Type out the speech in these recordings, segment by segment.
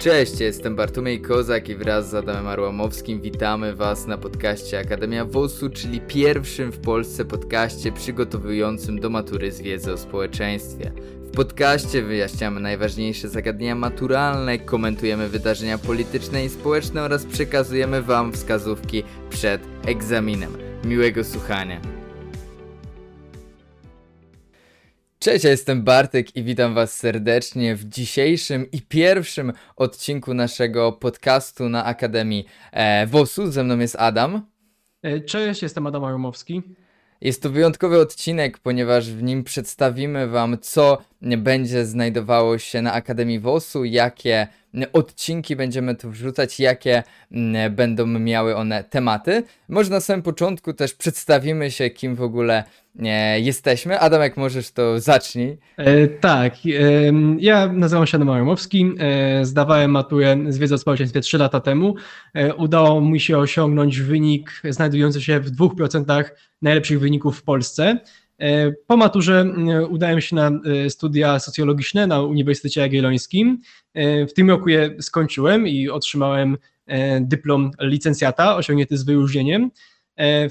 Cześć, jestem Bartłomiej Kozak i wraz z Adamem Arłamowskim witamy Was na podcaście Akademia WOS-u, czyli pierwszym w Polsce podcaście przygotowującym do matury z wiedzy o społeczeństwie. W podcaście wyjaśniamy najważniejsze zagadnienia maturalne, komentujemy wydarzenia polityczne i społeczne oraz przekazujemy Wam wskazówki przed egzaminem. Miłego słuchania. Cześć, ja jestem Bartek i witam Was serdecznie w dzisiejszym i pierwszym odcinku naszego podcastu na Akademii e, WOS-u. Ze mną jest Adam. E, Cześć, jestem Adam Arumowski. Jest to wyjątkowy odcinek, ponieważ w nim przedstawimy Wam, co będzie znajdowało się na Akademii WOS-u, jakie odcinki będziemy tu wrzucać, jakie mm, będą miały one tematy. Może na samym początku też przedstawimy się, kim w ogóle jesteśmy. Adam, jak możesz, to zacznij. E, tak, e, ja nazywam się Adam Arumowski, e, zdawałem maturę z wiedzy o społeczeństwie 3 lata temu. E, udało mi się osiągnąć wynik znajdujący się w 2% najlepszych wyników w Polsce. E, Po maturze udałem się na e, studia socjologiczne na Uniwersytecie Jagiellońskim. E, W tym roku je skończyłem i otrzymałem dyplom licencjata osiągnięty z wyróżnieniem.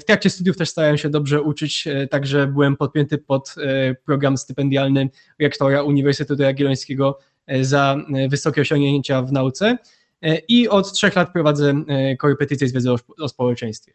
W trakcie studiów też starałem się dobrze uczyć, także byłem podpięty pod program stypendialny rektora Uniwersytetu Jagiellońskiego za wysokie osiągnięcia w nauce i od trzech lat prowadzę korepetycje z wiedzy o społeczeństwie.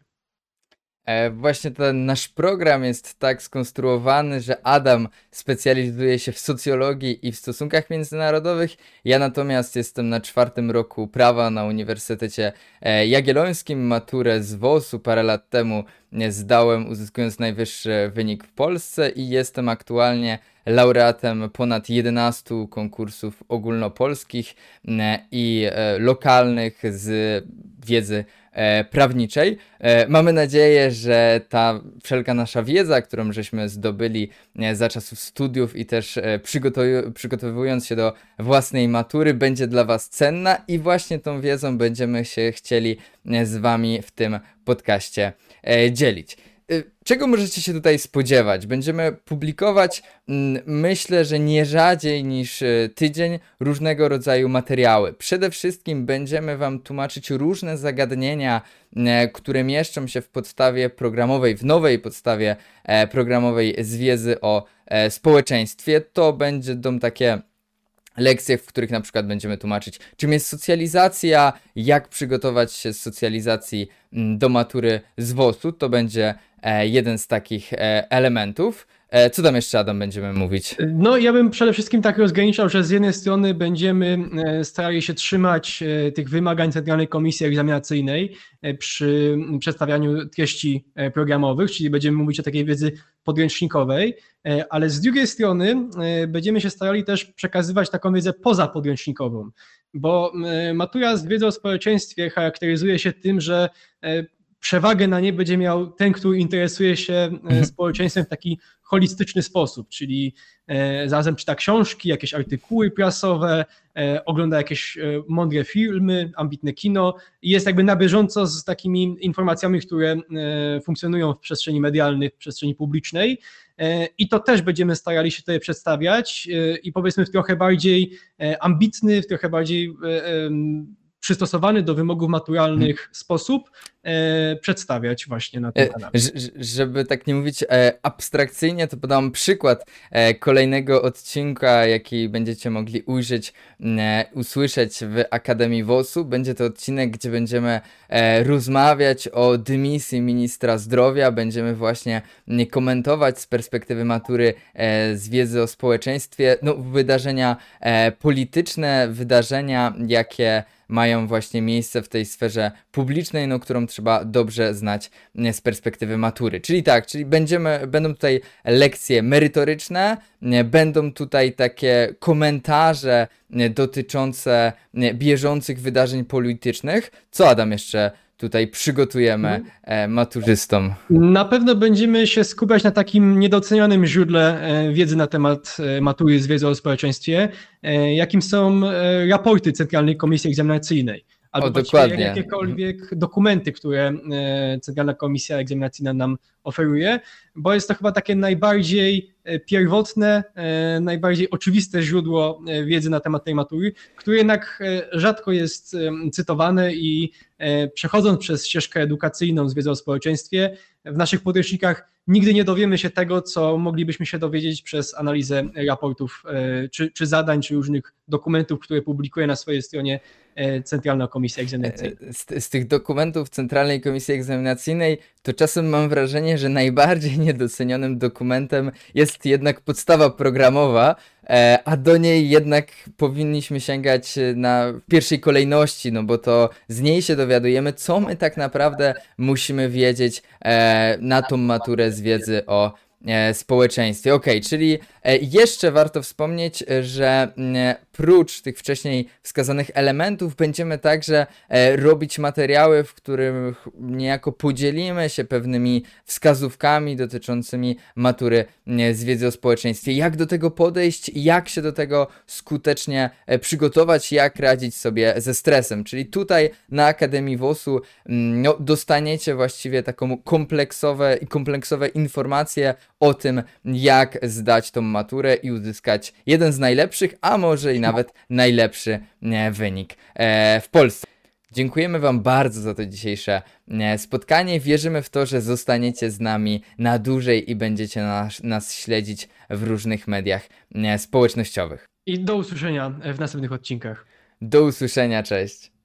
E, Właśnie ten nasz program jest tak skonstruowany, że Adam specjalizuje się w socjologii i w stosunkach międzynarodowych. Ja natomiast jestem na czwartym roku prawa na Uniwersytecie e, Jagiellońskim. Maturę z WOS-u parę lat temu e, zdałem, uzyskując najwyższy wynik w Polsce i jestem aktualnie laureatem ponad 11 konkursów ogólnopolskich e, i e, lokalnych z wiedzy e, prawniczej. E, Mamy nadzieję, że ta wszelka nasza wiedza, którą żeśmy zdobyli za czasów studiów i też przygotowu- przygotowując się do własnej matury, będzie dla Was cenna i właśnie tą wiedzą będziemy się chcieli z Wami w tym podcaście dzielić. Y, Czego możecie się tutaj spodziewać? Będziemy publikować, mm, myślę, że nie rzadziej niż y, tydzień, różnego rodzaju materiały. Przede wszystkim będziemy Wam tłumaczyć różne zagadnienia, e, które mieszczą się w podstawie programowej, w nowej podstawie e, programowej z wiedzy o e, społeczeństwie. To będą takie lekcje, w których na przykład będziemy tłumaczyć, czym jest socjalizacja, jak przygotować się z socjalizacji mm, do matury z WOS-u. To będzie jeden z takich e, elementów. E, co tam jeszcze, Adam, będziemy mówić? No, ja bym przede wszystkim tak rozgraniczał, że z jednej strony będziemy e, starali się trzymać e, tych wymagań Centralnej Komisji Egzaminacyjnej e, przy przedstawianiu treści e, programowych, czyli będziemy mówić o takiej wiedzy podręcznikowej, e, ale z drugiej strony e, będziemy się starali też przekazywać taką wiedzę pozapodręcznikową, bo e, matura z wiedzy o społeczeństwie charakteryzuje się tym, że e, przewagę na nie będzie miał ten, który interesuje się e, społeczeństwem w taki holistyczny sposób, czyli e, zarazem czyta książki, jakieś artykuły prasowe, e, ogląda jakieś mądre filmy, ambitne kino i jest jakby na bieżąco z takimi informacjami, które funkcjonują w przestrzeni medialnej, w przestrzeni publicznej. I to też będziemy starali się tutaj przedstawiać i powiedzmy w trochę bardziej ambitny, w trochę bardziej przystosowany do wymogów maturalnych sposób e, przedstawiać właśnie na tym E, kanale. ż- ż- żeby tak nie mówić e, abstrakcyjnie, to podam przykład e, kolejnego odcinka, jaki będziecie mogli ujrzeć, e, usłyszeć w Akademii WOS-u. Będzie to odcinek, gdzie będziemy e, rozmawiać o dymisji ministra zdrowia. Będziemy właśnie komentować z perspektywy matury z wiedzy o społeczeństwie no, wydarzenia polityczne, wydarzenia, jakie mają właśnie miejsce w tej sferze publicznej, no, którą trzeba dobrze znać z perspektywy matury. Czyli tak, czyli będziemy, będą tutaj lekcje merytoryczne, będą tutaj takie komentarze dotyczące bieżących wydarzeń politycznych. Co Adam jeszcze tutaj przygotujemy e, maturzystom? Na pewno będziemy się skupiać na takim niedocenianym źródle e, wiedzy na temat e, matury z wiedzy o społeczeństwie, jakim są raporty Centralnej Komisji Egzaminacyjnej. Albo O, dokładnie. jakiekolwiek dokumenty, które e, Centralna Komisja Egzaminacyjna nam oferuje, bo jest to chyba takie najbardziej e, pierwotne, e, najbardziej oczywiste źródło wiedzy na temat tej matury, które jednak rzadko jest cytowane i przechodząc przez ścieżkę edukacyjną z wiedzą o społeczeństwie, w naszych podręcznikach nigdy nie dowiemy się tego, co moglibyśmy się dowiedzieć przez analizę raportów, e, czy, czy zadań, czy różnych dokumentów, które publikuje na swojej stronie e, Centralna Komisja Egzaminacyjna. E, Z, z tych dokumentów Centralnej Komisji Egzaminacyjnej, to czasem mam wrażenie, że najbardziej niedocenionym dokumentem jest jednak podstawa programowa, a do niej jednak powinniśmy sięgać e, na pierwszej kolejności, no bo to z niej się dowiadujemy, co my tak naprawdę musimy wiedzieć e, na tą maturę z wiedzy o e, społeczeństwie. Okej, czyli e, jeszcze warto wspomnieć, e, że prócz tych wcześniej wskazanych elementów będziemy także e, robić materiały, w których niejako podzielimy się pewnymi wskazówkami dotyczącymi matury z wiedzy o społeczeństwie. Jak do tego podejść, jak się do tego skutecznie e, przygotować, jak radzić sobie ze stresem. Czyli tutaj na Akademii WOS-u no, dostaniecie właściwie taką kompleksowe kompleksowe informacje o tym, jak zdać tą maturę i uzyskać jeden z najlepszych, a może i nawet najlepszy wynik e, w Polsce. Dziękujemy Wam bardzo za to dzisiejsze spotkanie. Wierzymy w to, że zostaniecie z nami na dłużej i będziecie nas, nas śledzić w różnych mediach społecznościowych. I do usłyszenia w następnych odcinkach. Do usłyszenia, cześć.